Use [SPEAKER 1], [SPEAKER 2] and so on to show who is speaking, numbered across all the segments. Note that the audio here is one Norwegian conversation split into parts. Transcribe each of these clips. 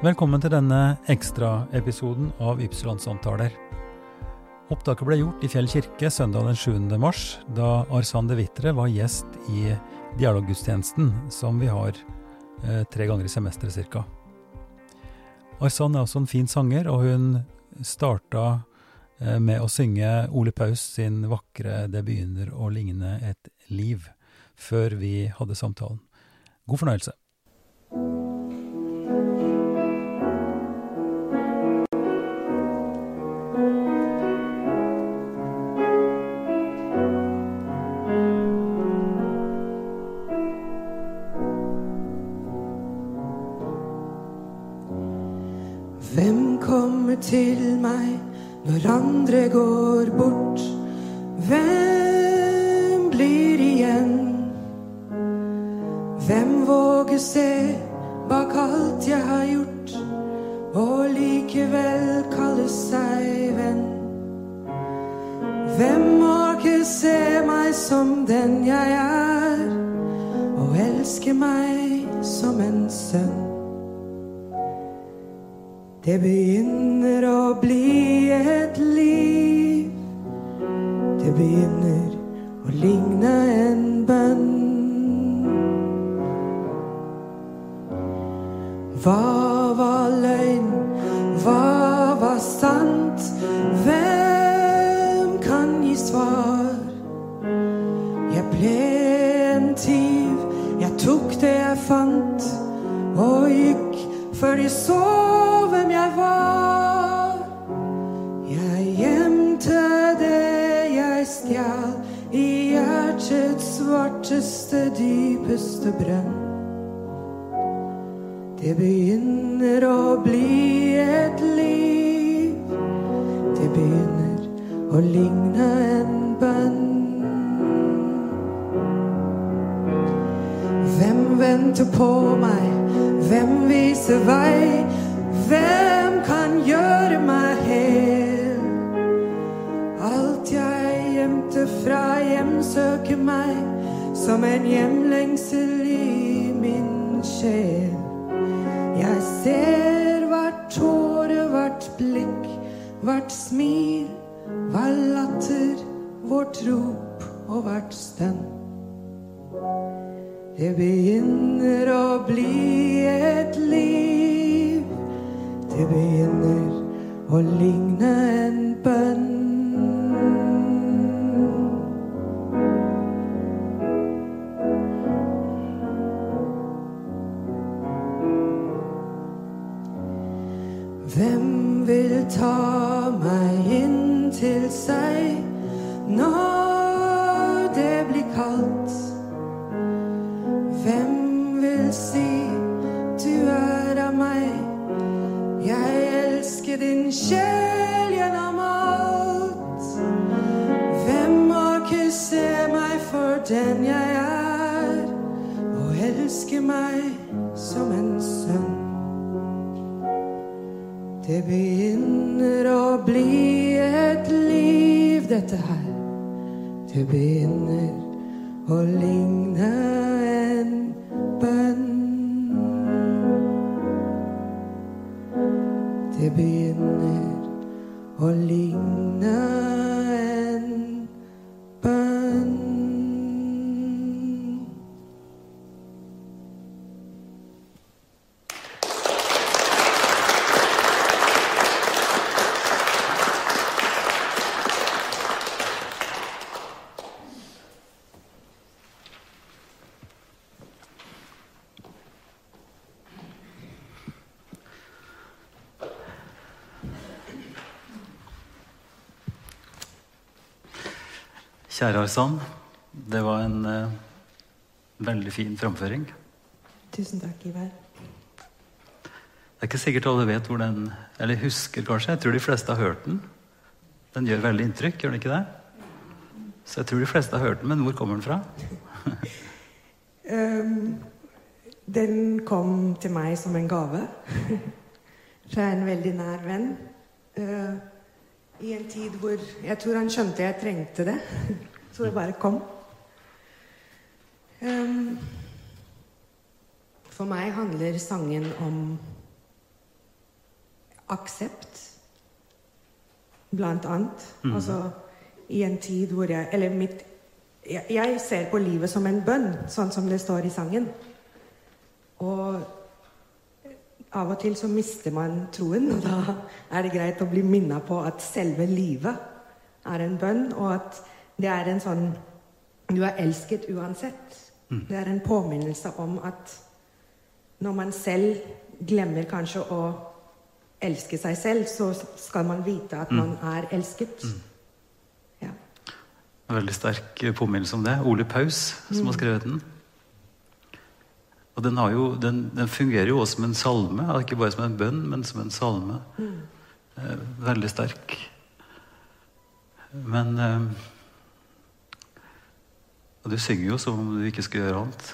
[SPEAKER 1] Velkommen til denne ekstraepisoden av Ypsilon-samtaler. Opptaket ble gjort i Fjell kirke søndag den 7. mars, da Arsan de Vitre var gjest i dialoggudstjenesten, som vi har eh, tre ganger i semesteret ca. Arsan er også en fin sanger, og hun starta eh, med å synge Ole Paus sin vakre 'Det begynner å ligne et liv', før vi hadde samtalen. God fornøyelse.
[SPEAKER 2] Til meg når andre går bort? Hvem Hva var løgn? Hva var sant? Hvem kan gi svar? Jeg ble en tyv. Jeg tok det jeg fant, og gikk før de så hvem jeg var. Jeg gjemte det jeg stjal i hjertets svarteste, dypeste brønn. Det begynner å bli et liv. Det begynner å ligne en bønn. Hvem venter på meg? Hvem viser vei? Hvem kan gjøre meg hel? Alt jeg gjemte fra hjemsøker meg som en hjemlengsel i min sjel. Jeg ser hvert tåre, hvert blikk, hvert smil, hver latter, vårt rop og hvert stønn. Det begynner å bli et liv. Det begynner å ligne en bønn. Seg når det blir kaldt? Hvem vil si du er av meg? Jeg elsker din sjel gjennom alt. Hvem må kysse meg for den jeg er, og elske meg som en sønn? Det begynner Det begynner å ligne
[SPEAKER 1] Kjære Arsan, det var en eh, veldig fin framføring.
[SPEAKER 2] Tusen takk, Ivar.
[SPEAKER 1] Det er ikke sikkert alle vet hvor den Eller husker, kanskje. Jeg tror de fleste har hørt den. Den gjør veldig inntrykk, gjør den ikke det? Så jeg tror de fleste har hørt den, men hvor kommer den fra?
[SPEAKER 2] um, den kom til meg som en gave fra en veldig nær venn. Eh, I en tid hvor jeg tror han skjønte jeg trengte det. Så det bare kom. Um, for meg handler sangen om aksept, blant annet. Altså i en tid hvor jeg Eller mitt jeg, jeg ser på livet som en bønn, sånn som det står i sangen. Og av og til så mister man troen, og da er det greit å bli minnet på at selve livet er en bønn, og at det er en sånn Du er elsket uansett. Det er en påminnelse om at når man selv glemmer kanskje å elske seg selv, så skal man vite at man er elsket. Ja.
[SPEAKER 1] En veldig sterk påminnelse om det. Ole Paus som har skrevet den. Og den, har jo, den, den fungerer jo også som en salme. Ikke bare som en bønn, men som en salme. Eh, veldig sterk. Men eh, Og du synger jo som om du ikke skulle gjøre annet.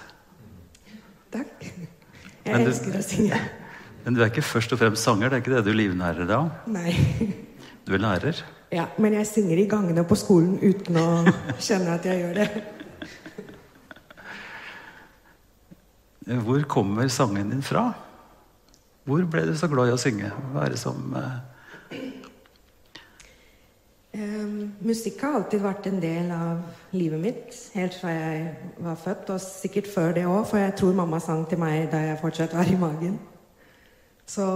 [SPEAKER 2] Takk.
[SPEAKER 1] Men
[SPEAKER 2] Jeg
[SPEAKER 1] du-
[SPEAKER 2] elsker å synge.
[SPEAKER 1] Men du er ikke først og fremst sanger. Det er ikke det du livnærer deg av.
[SPEAKER 2] Nei.
[SPEAKER 1] Du er lærer.
[SPEAKER 2] Ja, men jeg synger i gangene på skolen uten å kjenne at jeg gjør det.
[SPEAKER 1] Hvor kommer sangen din fra? Hvor ble du så glad i å synge? Hva er det som eh,
[SPEAKER 2] Ehm, musikk har alltid vært en del av livet mitt, helt fra jeg var født, og sikkert før det òg, for jeg tror mamma sang til meg da jeg fortsatt var i magen. Så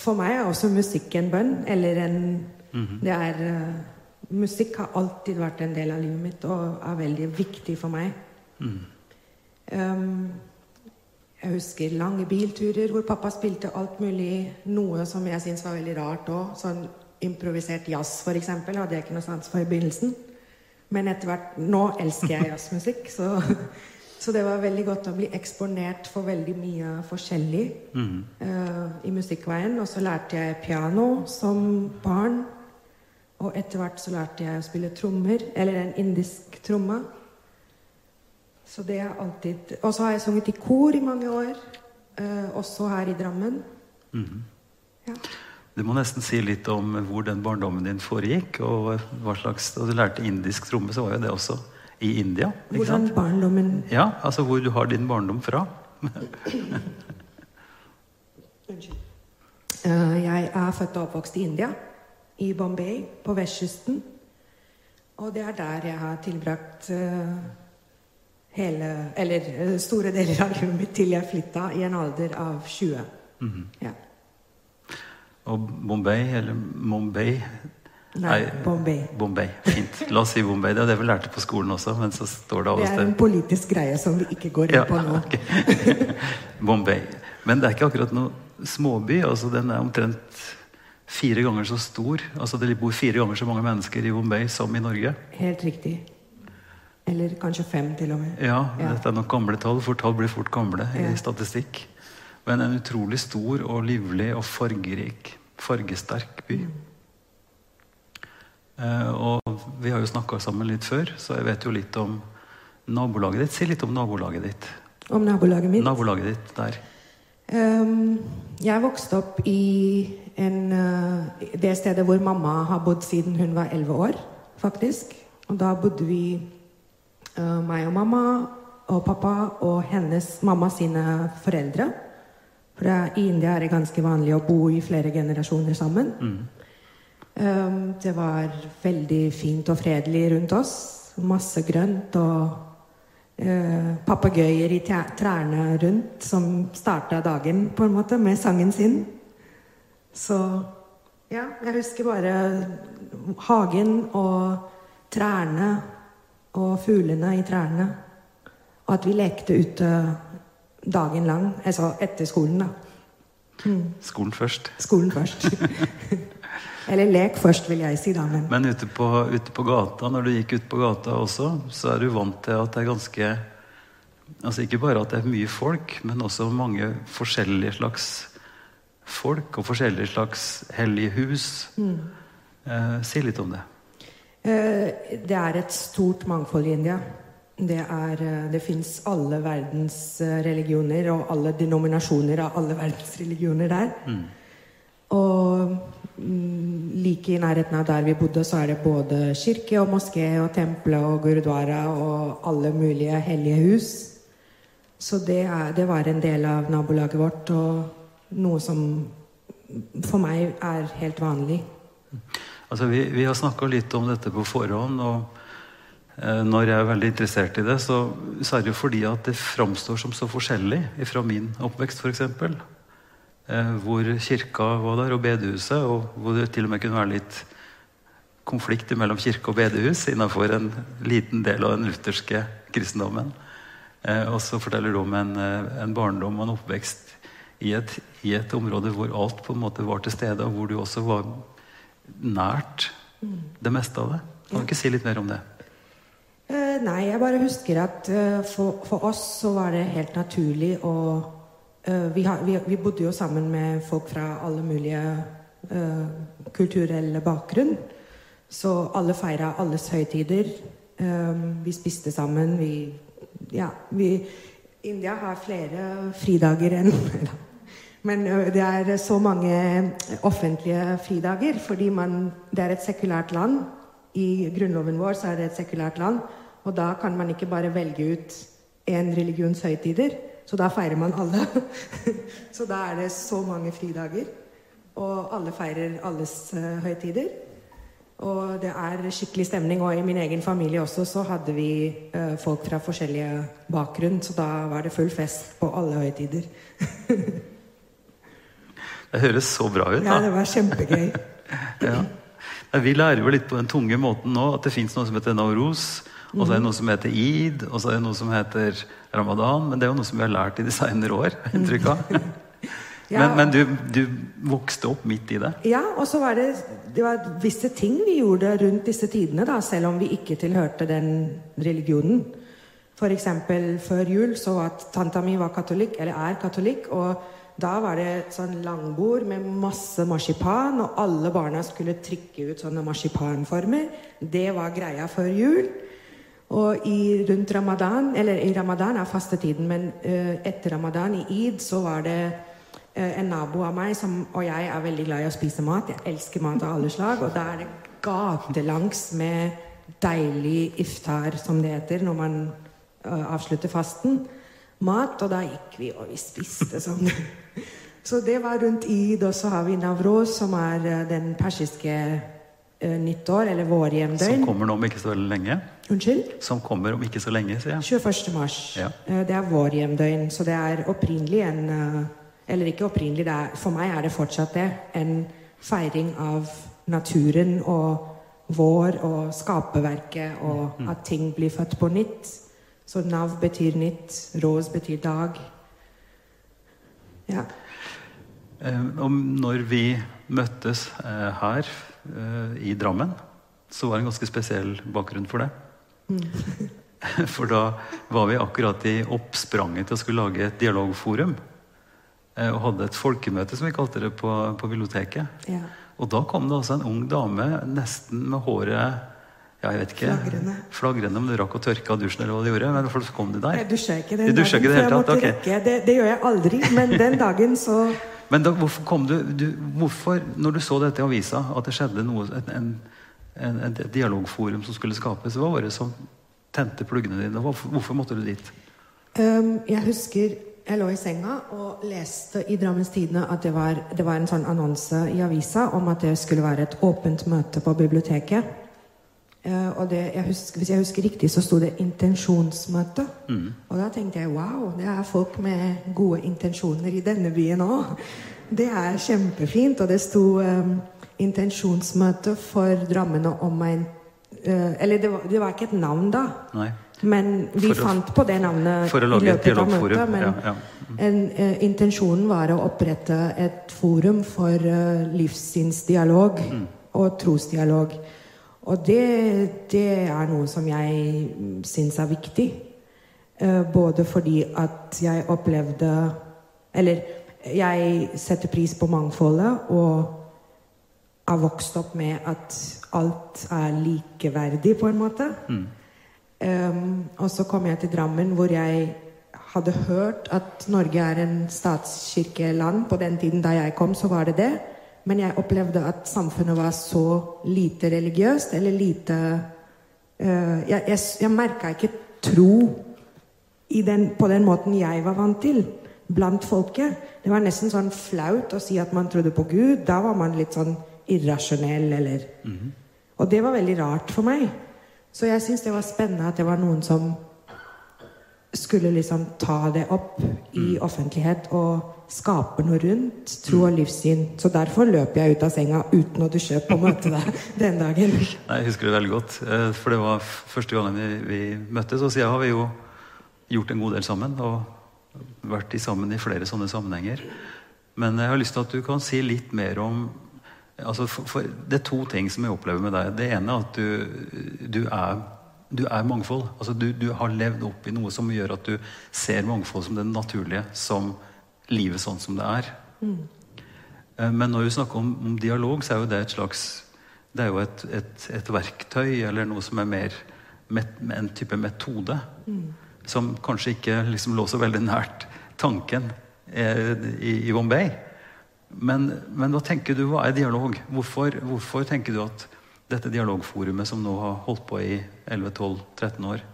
[SPEAKER 2] for meg er også musikk en bønn, eller en Det er uh, Musikk har alltid vært en del av livet mitt og er veldig viktig for meg. Ehm, jeg husker lange bilturer hvor pappa spilte alt mulig. Noe som jeg syntes var veldig rart òg. Sånn improvisert jazz, for eksempel, hadde jeg ikke noe sans for i begynnelsen. Men etter hvert Nå elsker jeg jazzmusikk, så, så det var veldig godt å bli eksponert for veldig mye forskjellig eh, i musikkveien. Og så lærte jeg piano som barn. Og etter hvert så lærte jeg å spille trommer, eller en indisk tromme. Så det er alltid Og så har jeg sunget i kor i mange år. eh, også her i Drammen. Ja.
[SPEAKER 1] Du må nesten si litt om hvor den barndommen din foregikk. Og hva slags, og du lærte indisk tromme, så var jo det også i India. ikke
[SPEAKER 2] Hvordan
[SPEAKER 1] sant?
[SPEAKER 2] barndommen
[SPEAKER 1] Ja, altså hvor du har din barndom fra.
[SPEAKER 2] Eh, Jeg er født og oppvokst i India, i Bombay, på vestkysten. Og det er der jeg har tilbrakt eh, hele Eller eh, store deler av livet mitt til jeg flytta i en alder av 20. Ja.
[SPEAKER 1] Og Bombay, eller Mumbai
[SPEAKER 2] Nei, Bombay.
[SPEAKER 1] Bombay, Fint. La oss si Bombay. Det er det vi lærte på skolen også, men så står det
[SPEAKER 2] Det er en politisk greie som vi ikke går inn
[SPEAKER 1] Ja,
[SPEAKER 2] på nå.
[SPEAKER 1] Okay. Bombay. Men det er ikke akkurat noe småby. altså Den er omtrent fire ganger så stor. altså Det bor fire ganger så mange mennesker i Bombay som i Norge.
[SPEAKER 2] Helt riktig. Eller kanskje fem, til og med.
[SPEAKER 1] Ja,
[SPEAKER 2] Ja.
[SPEAKER 1] dette er nok gamle tall, for tall blir fort gamle
[SPEAKER 2] Ja.
[SPEAKER 1] i statistikk. Men en utrolig stor og livlig og fargerik, fargesterk by. Eh, og vi har jo snakka sammen litt før, så jeg vet jo litt om nabolaget ditt. Si litt om nabolaget ditt.
[SPEAKER 2] Om nabolaget mitt.
[SPEAKER 1] Nabolaget ditt der.
[SPEAKER 2] Um, jeg vokste opp i en, uh, det stedet hvor mamma har bodd siden hun var 11 år, faktisk. Og da bodde vi, meg og mamma og pappa og hennes mamma sine foreldre. For i India er det ganske vanlig å bo i flere generasjoner sammen. Ehm, det var veldig fint og fredelig rundt oss. Masse grønt og eh, papegøyer i trærne rundt som starta dagen på en måte med sangen sin. Så ja, jeg husker bare hagen og trærne og fuglene i trærne. Og at vi lekte ute dagen lang. Altså etter skolen, da.
[SPEAKER 1] Skolen først.
[SPEAKER 2] Skolen først. Eller lek først, vil jeg si, da. Men
[SPEAKER 1] Men ute på, ute på gata, når du gikk ut på gata også, så er du vant til at det er ganske Altså ikke bare at det er mye folk, men også mange forskjellige slags folk og forskjellige slags hellige hus. Eh, si litt om det.
[SPEAKER 2] Eh, Det er et stort mangfold i India. Det, er, eh, det fins alle verdens eh, religioner og alle denominasjoner av alle verdens religioner der. Og mm, like i nærheten av der vi bodde, så er det både kirke og moské og temple og gurudwara og alle mulige hellige hus. Så det, er, det var en del av nabolaget vårt, og noe som for meg er helt vanlig.
[SPEAKER 1] Altså, vi, vi har snakka litt om dette på forhånd. og eh, Når jeg er veldig interessert i det, så, så, er det jo fordi at det framstår som så forskjellig fra min oppvekst, f.eks. Eh, hvor kirka var der, og bedehuset, og hvor det til og med kunne være litt konflikt mellom kirke og bedehus innenfor en liten del av den lutherske kristendommen. Eh, og så forteller du om en, eh, en barndom og en oppvekst i et, i et, område hvor alt på en måte var til stede, og hvor du også var nært det meste av det. Kan du ikke si litt mer om det?
[SPEAKER 2] Uh, nei, jeg bare husker at uh, for, for, oss så var det helt naturlig å uh, vi, har, vi, vi, bodde jo sammen med folk fra alle mulige kulturelle bakgrunn. Så alle feira alles høytider. vi spiste sammen. Vi Ja, vi India har flere fridager enn Men det er så mange offentlige fridager fordi man, det er et sekulært land. I grunnloven vår så er det et sekulært land. Og da kan man ikke bare velge ut én religions høytider. Så da feirer man alle. så da er det så mange fridager. Og alle feirer alles høytider. Og det er skikkelig stemning. Og i min egen familie også så hadde vi folk fra forskjellige bakgrunn. Så da var det full fest på alle høytider.
[SPEAKER 1] Det høres så bra ut.
[SPEAKER 2] da. Ja, det var kjempegøy.
[SPEAKER 1] ja. Vi lærer jo litt på den tunge måten nå at det fins noe som heter Nauros. Og så er det noe som heter id, og så er det noe som heter ramadan. Men det er jo noe som vi har lært i de senere år. inntrykk av. ja. Men, men du, du, vokste opp midt i det?
[SPEAKER 2] Ja, og så var det, det var visse ting vi gjorde rundt disse tidene, da, selv om vi ikke tilhørte den religionen. F.eks. før jul så at tanta mi var katolikk, eller er katolikk. og da var det et sånn langbord med masse marsipan, og alle barna skulle trykke ut sånne marsipanformer. Det var greia før jul. Og i, rundt ramadan, eller i ramadan er fastetiden, men uh, etter ramadan, i id, så var det uh, en nabo av meg som Og jeg er veldig glad i å spise mat. Jeg elsker mat av alle slag. Og da er det gatelangs med deilig iftar, som det heter, når man uh, avslutter fasten mat, og da gikk vi og vi spiste sånn. Så det var rundt id, og så har vi Navroz, som er uh, den persiske uh, nyttår, eller vårhjemdøgn.
[SPEAKER 1] Som kommer nå om ikke så veldig lenge?
[SPEAKER 2] Unnskyld?
[SPEAKER 1] Som kommer om ikke så lenge, sier jeg.
[SPEAKER 2] 21. mars.
[SPEAKER 1] Ja.
[SPEAKER 2] Uh, det er vårhjemdøgn, så det er opprinnelig en Eller ikke opprinnelig, er, for meg er det fortsatt det. En feiring av naturen og vår og skaperverket, og mm. at ting blir født på nytt. Så Nav betyr nytt, Rås betyr dag. Ja.
[SPEAKER 1] Eh, og når vi møttes eh, her eh, i Drammen, så var det en ganske spesiell bakgrunn for det. Mm. For da var vi akkurat i oppspranget til å skulle lage et dialogforum. Og hadde et folkemøte, som vi kalte det, på, på biblioteket.
[SPEAKER 2] Ja.
[SPEAKER 1] Og da kom det også en ung dame nesten med håret ja, jeg vet ikke.
[SPEAKER 2] Flagrende.
[SPEAKER 1] Flagrende om du rakk å tørke av dusjen, eller hva du gjorde. Men så kom de der.
[SPEAKER 2] Jeg dusja ikke den
[SPEAKER 1] dagen, ikke det,
[SPEAKER 2] måtte okay. rekke. Det, det, gjør jeg aldri, men den dagen så
[SPEAKER 1] Men da, hvorfor kom du, du, Hvorfor, når du så dette i avisa, at det skjedde noe en, en, en, et dialogforum som skulle skapes, hva var det som tente pluggene dine? Hvorfor, hvorfor måtte du dit?
[SPEAKER 2] Um, jeg husker jeg lå i senga og leste i Drammens Tidende at det var, det var en sånn annonse i avisa om at det skulle være et åpent møte på biblioteket. Uh, og det, jeg husker, Hvis jeg husker riktig, så sto det 'intensjonsmøte'. Mm. Og da tenkte jeg wow, det er folk med gode intensjoner i denne byen òg. Det er kjempefint. Og det sto um, 'intensjonsmøte for Drammen og omegn'. Uh, eller det var, det var, ikke et navn da.
[SPEAKER 1] Nei.
[SPEAKER 2] Men vi
[SPEAKER 1] å,
[SPEAKER 2] fant på det navnet for
[SPEAKER 1] i løpet av møtet. Men ja, ja.
[SPEAKER 2] Mm. En, uh, intensjonen var å opprette et forum for livssynsdialog mm. og trosdialog. Og det, det, er noe som jeg syns er viktig. Uh, både fordi at jeg opplevde Eller jeg setter pris på mangfoldet og har vokst opp med at alt er likeverdig, på en måte. Mm. Um, og så kom jeg til Drammen, hvor jeg hadde hørt at Norge er en statskirkeland. På den tiden da jeg kom, så var det det. Men jeg opplevde at samfunnet var så lite religiøst, eller lite uh, Jeg, jeg, jeg merka ikke tro den, på den måten jeg var vant til. blant folket. Det var nesten sånn flaut å si at man trodde på Gud. Da var man litt sånn irrasjonell, eller Og det var veldig rart for meg. Så jeg syns det var spennende at det var noen som skulle liksom ta det opp i offentlighet og skape noe rundt tro og livssyn. Så derfor løp jeg ut av senga uten å dusje på å møte deg den dagen.
[SPEAKER 1] Nei, Jeg husker det veldig godt, eh, for det var første gangen vi, vi møttes. Og siden har vi jo gjort en god del sammen og vært i sammen i flere sånne sammenhenger. Men jeg har lyst til at du kan si litt mer om altså for, for Det er to ting som jeg opplever med deg. Det ene er at du, du er du er mangfold. Altså du, du, har levd opp i noe som gjør at du ser mangfold som det naturlige, som livet sånn som det er. Mm. Men når vi snakker om, om, dialog, så er jo det et slags Det er jo et, et, et verktøy, eller noe som er mer met, en type metode. Mm. Som kanskje ikke liksom lå så veldig nært tanken eh, i, i, Bombay. Men, men, hva tenker du, hva er dialog? Hvorfor, hvorfor tenker du at dette dialogforumet som nå har holdt på i 11-12-13 år.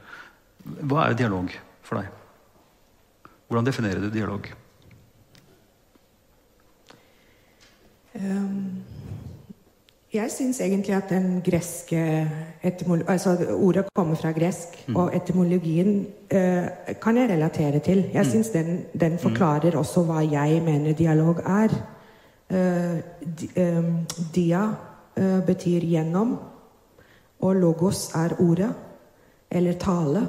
[SPEAKER 1] Hva er dialog for deg? Hvordan definerer du dialog?
[SPEAKER 2] Um, jeg syns egentlig at den greske altså Ordet kommer fra gresk, mm. og etymologien uh, kan jeg relatere til. Jeg mm. syns den, den, mm. forklarer også hva jeg mener dialog er. Uh, di, um, dia betyr gjennom, og logos er ordet, eller tale.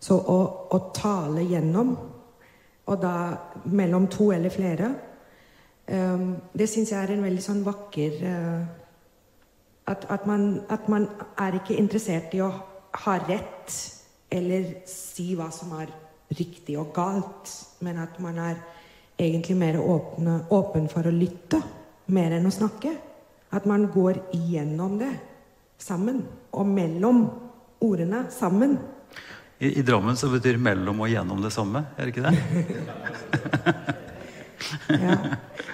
[SPEAKER 2] Så å, å tale gjennom, og da mellom to eller flere, det syns jeg er en veldig sånn vakker at, at, man, at man er ikke interessert i å ha rett eller si hva som er riktig og galt, men at man er egentlig mer åpne, åpen for å lytte mer enn å snakke. At man går igjennom det sammen. Og mellom ordene sammen.
[SPEAKER 1] I, I, Drammen så betyr 'mellom' og 'gjennom' det samme, er det ikke det?
[SPEAKER 2] ja.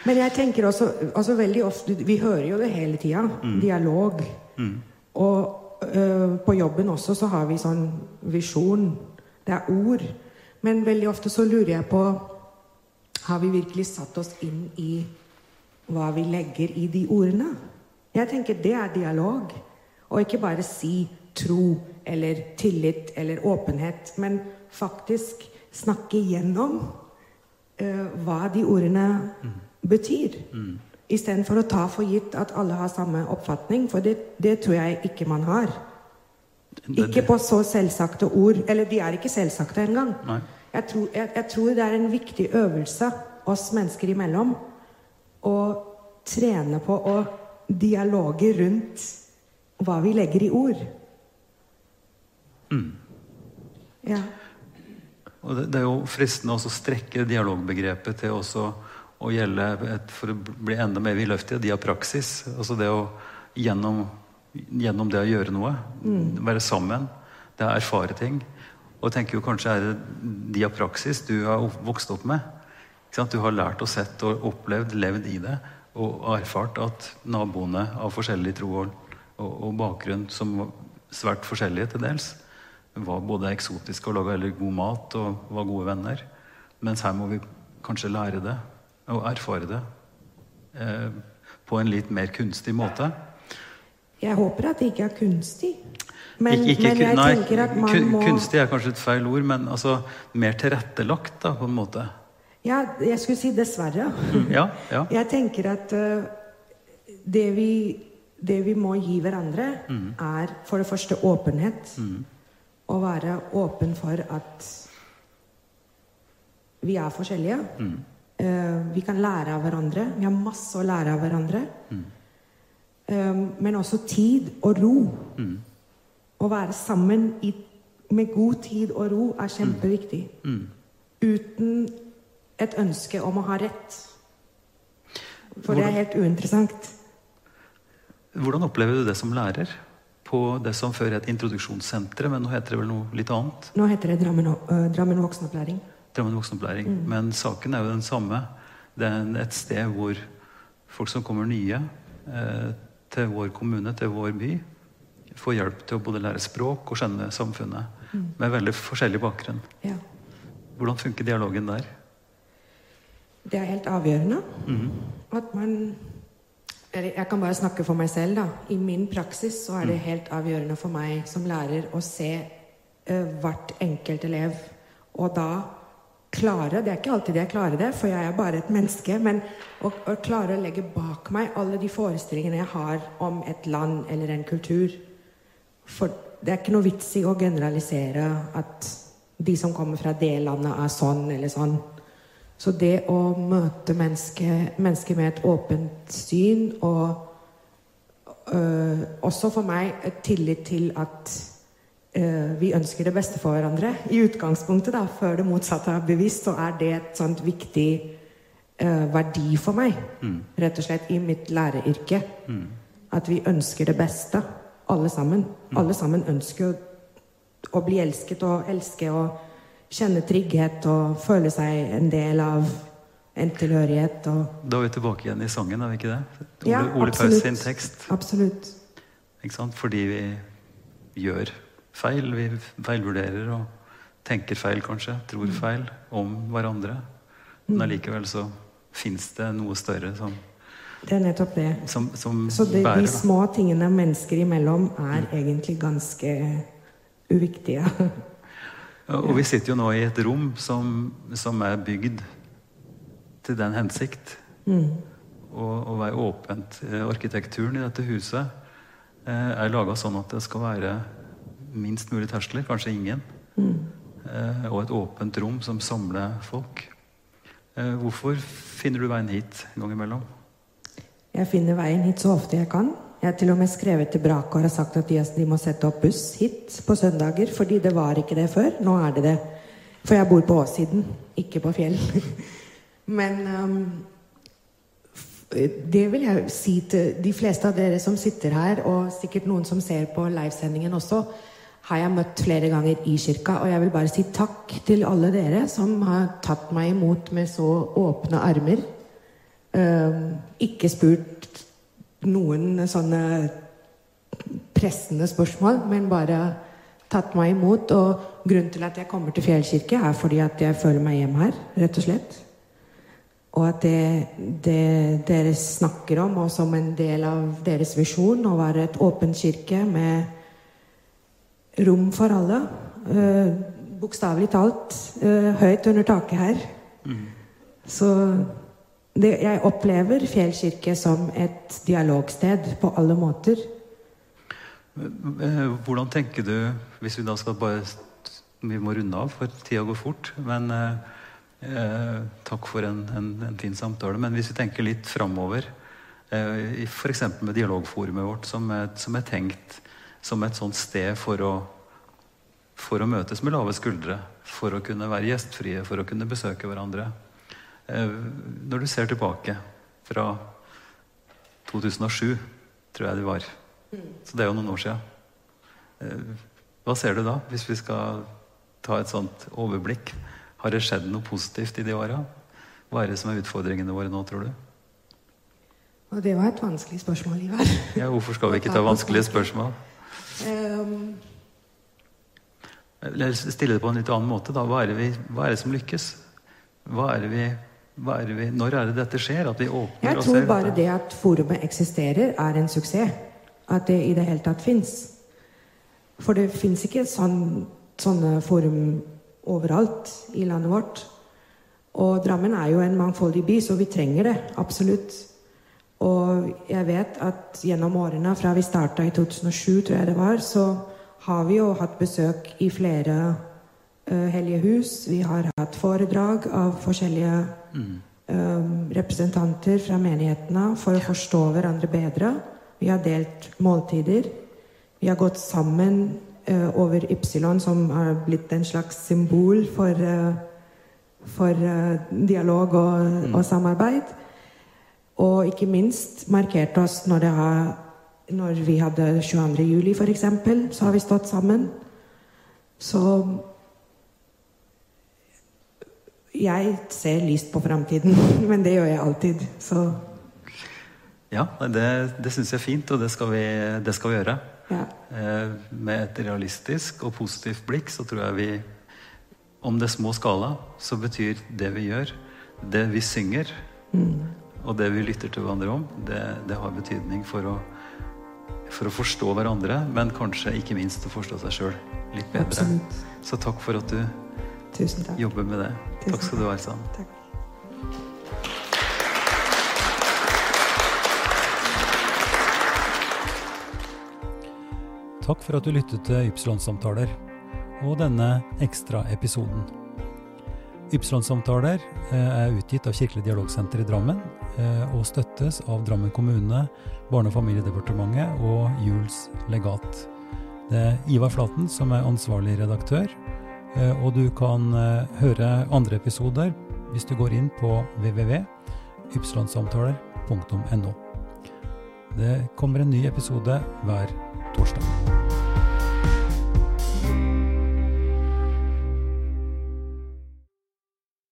[SPEAKER 2] Men jeg tenker også, også, veldig ofte Vi hører jo det hele tida. Mm. Dialog. Mm. Og øh, på jobben også så har vi sånn visjon. Det er ord. Men veldig ofte så lurer jeg på Har vi virkelig satt oss inn i hva vi legger i de ordene. Jeg tenker det er dialog. Og ikke bare si tro eller tillit eller åpenhet, men faktisk snakke gjennom uh, hva de ordene mm. betyr. Mm. Istedenfor å ta for gitt at alle har samme oppfatning, for det, det tror jeg ikke man har. Ikke på så selvsagte ord. Eller de er ikke selvsagte engang. Jeg tror, jeg, jeg tror det er en viktig øvelse oss mennesker imellom å trene på å dialoge rundt hva vi legger i ord.
[SPEAKER 1] Mm. Ja. Og det, det, er jo fristende å strekke dialogbegrepet til også å gjelde et, for å bli enda mer vidløftig, diapraksis. Altså det å gjennom, gjennom, det å gjøre noe, mm. være sammen, det å erfare ting. Og jeg tenker jo kanskje er det diapraksis du har vokst opp med. Du har lært og sett og opplevd, levd i det, og erfart at naboene av forskjellig tro og, og, og bakgrunn, som var svært forskjellige til dels, var både eksotiske og laga god mat og var gode venner. Mens her må vi kanskje lære det og erfare det eh, på en litt mer kunstig måte.
[SPEAKER 2] Jeg håper at det ikke er kunstig. Men,
[SPEAKER 1] ikke, ikke, men jeg nei, tenker at man må Kunstig er kanskje et feil ord, men altså mer tilrettelagt, da, på en måte.
[SPEAKER 2] Ja, jeg skulle si dessverre.
[SPEAKER 1] Ja, ja.
[SPEAKER 2] Jeg tenker at uh, det, vi, det, vi, må gi hverandre, mm. er for det første åpenhet. Mm. Å være åpen for at vi er forskjellige. Mm. Uh, vi kan lære av hverandre. Vi har masse å lære av hverandre. Um, men også tid og ro. Mm. Å være sammen i, med god tid og ro er kjempeviktig. Mm. Uten et ønske om å ha rett. For det er helt uinteressant.
[SPEAKER 1] Hvordan opplever du det som lærer på det som før het introduksjonssenteret, men nå heter det vel noe litt annet?
[SPEAKER 2] Nå heter det Drammen, uh, Drammen voksenopplæring.
[SPEAKER 1] Drammen voksenopplæring. Mm. Men saken er jo den samme. Det er et sted hvor folk som kommer nye eh, til vår kommune, til vår by, får hjelp til å både lære språk og skjønne samfunnet. Mm. Med veldig forskjellig bakgrunn. Ja. Hvordan funker dialogen der?
[SPEAKER 2] Det er helt avgjørende. At man Jeg kan bare snakke for meg selv. da. I min praksis så er det helt avgjørende for meg som lærer å se uh, hvert enkelt elev. Og da klare Det er ikke alltid jeg klarer det, for jeg er bare et menneske. Men å, å klare å legge bak meg alle de forestillingene jeg har om et land eller en kultur. For det er ikke noe vits i å generalisere at de som kommer fra det landet, er sånn eller sånn. Så det å møte mennesket menneske med et åpent syn og øh, også for meg et tillit til at øh, vi ønsker det beste for hverandre. I utgangspunktet, da, før det motsatte er bevisst, så er det et sånt viktig øh, verdi for meg. Rett og slett i mitt læreryrke. At vi ønsker det beste, alle sammen. Alle sammen ønsker å, å bli elsket og elske og kjenne trygghet og føle seg en del av en tilhørighet. Og,
[SPEAKER 1] Da er vi tilbake igjen i sangen, er vi ikke det? Ole,
[SPEAKER 2] Ja,
[SPEAKER 1] Ole Paus sin tekst.
[SPEAKER 2] absolutt.
[SPEAKER 1] Ikke sant? Fordi vi gjør feil. Vi feilvurderer og tenker feil, kanskje. Tror
[SPEAKER 2] Mm.
[SPEAKER 1] feil om hverandre. Men allikevel så fins det noe større som,
[SPEAKER 2] Det er nettopp det.
[SPEAKER 1] som, som
[SPEAKER 2] Så det,
[SPEAKER 1] bærer.
[SPEAKER 2] de små tingene mennesker imellom er egentlig ganske uviktige.
[SPEAKER 1] Og vi sitter jo nå i et rom som, som er bygd til den hensikt. Å være åpent. Eh, Arkitekturen i dette huset eh, er laga sånn at det skal være minst mulig terskler, kanskje ingen. Eh, og et åpent rom som samler folk. Eh, hvorfor finner du veien hit en gang imellom?
[SPEAKER 2] Jeg finner veien hit så ofte jeg kan. Jeg har til og med skrevet til Brake og sagt at de må sette opp buss hit på søndager. Fordi det var ikke det før. Nå er det det. For jeg bor på åssiden, ikke på fjell. Men um, det vil jeg si til de fleste av dere som sitter her, og sikkert noen som ser på livesendingen også, har jeg møtt flere ganger i kirka. Og jeg vil bare si takk til alle dere som har tatt meg imot med så åpne armer. Um, ikke spurt noen sånne pressende spørsmål, men bare tatt meg imot. Og grunnen til at jeg kommer til Fjellkirke, er fordi at jeg føler meg hjemme her, rett og slett. Og at det, det dere snakker om, og som en del av deres visjon, å være et åpen kirke med rom for alle. Uh, Bokstavelig talt eh, høyt under taket her. Så det, jeg opplever Fjellkirke som et dialogsted på alle måter.
[SPEAKER 1] Eh, Hvordan tenker du, hvis vi da skal bare Vi må runde av, for tida går fort. Men eh, eh, takk for en, en, en fin samtale. Men hvis vi tenker litt framover, eh, f.eks. med dialogforumet vårt, som er, som er tenkt som et sånt sted for å, for å møtes med lave skuldre, for å kunne være gjestfrie, for å kunne besøke hverandre. Eh, når du ser tilbake fra 2007, tror jeg det var. Så det er jo noen år siden. Eh, Hva ser du da, hvis vi skal ta et sånt overblikk? Har det skjedd noe positivt i de åra? Hva er det som er utfordringene våre nå, tror du?
[SPEAKER 2] Og det var et vanskelig spørsmål, Ivar.
[SPEAKER 1] Ja, hvorfor skal vi ikke ta vanskelige spørsmål?
[SPEAKER 2] Um,
[SPEAKER 1] Eller stille det på en litt annen måte. Da. Hva, er det vi, hva er det som lykkes? Hva er det vi, er vi, når er det dette skjer? At vi åpner
[SPEAKER 2] jeg
[SPEAKER 1] og
[SPEAKER 2] tror bare
[SPEAKER 1] dette?
[SPEAKER 2] det at forumet eksisterer, er en suksess. At det i det hele tatt fins. For det fins ikke sånn, sånne forum overalt i landet vårt. Og Drammen er jo en mangfoldig by, så vi trenger det absolutt. Og jeg vet at gjennom årene, fra vi starta i 2007, tror jeg det var, så har vi jo hatt besøk i flere uh, hellige hus. Vi har hatt foredrag av forskjellige eh, representanter fra menighetene for å forstå hverandre bedre. Vi har delt måltider. Vi har gått sammen eh, over Ypsilon, som har blitt en slags symbol for, eh, for eh, dialog og, og samarbeid. Og ikke minst markert oss når, det har, når vi hadde 22. juli, f.eks., så har vi stått sammen. Så jeg ser lyst på framtiden, men det gjør jeg alltid. Så
[SPEAKER 1] Ja, det, det syns jeg er fint, og det skal vi, det skal vi gjøre.
[SPEAKER 2] ja.
[SPEAKER 1] Eh, med et realistisk og positivt blikk så tror jeg vi Om det er små skala, så betyr det vi gjør, det vi synger, og det vi lytter til hverandre om, det, det har betydning for å, for å forstå hverandre, men kanskje ikke minst å forstå seg sjøl litt bedre.
[SPEAKER 2] Absolutt.
[SPEAKER 1] Så takk for at du
[SPEAKER 2] Tusen takk.
[SPEAKER 1] Jobbe med det.
[SPEAKER 2] Tusen
[SPEAKER 1] Takk skal du ha, Ersan.
[SPEAKER 2] Takk.
[SPEAKER 1] Takk for at du lyttet til Ypsilon-samtaler og denne ekstraepisoden. Ypsilon-samtaler eh, er utgitt av Kirkelig dialogsenter i Drammen eh, og støttes av Drammen kommune, Barne- og familiedepartementet og Juls legat. Det er Ivar Flaten som er ansvarlig redaktør, og du kan høre andre episoder hvis du går inn på www.ypsilonsamtaler.no. Det kommer en ny episode hver torsdag.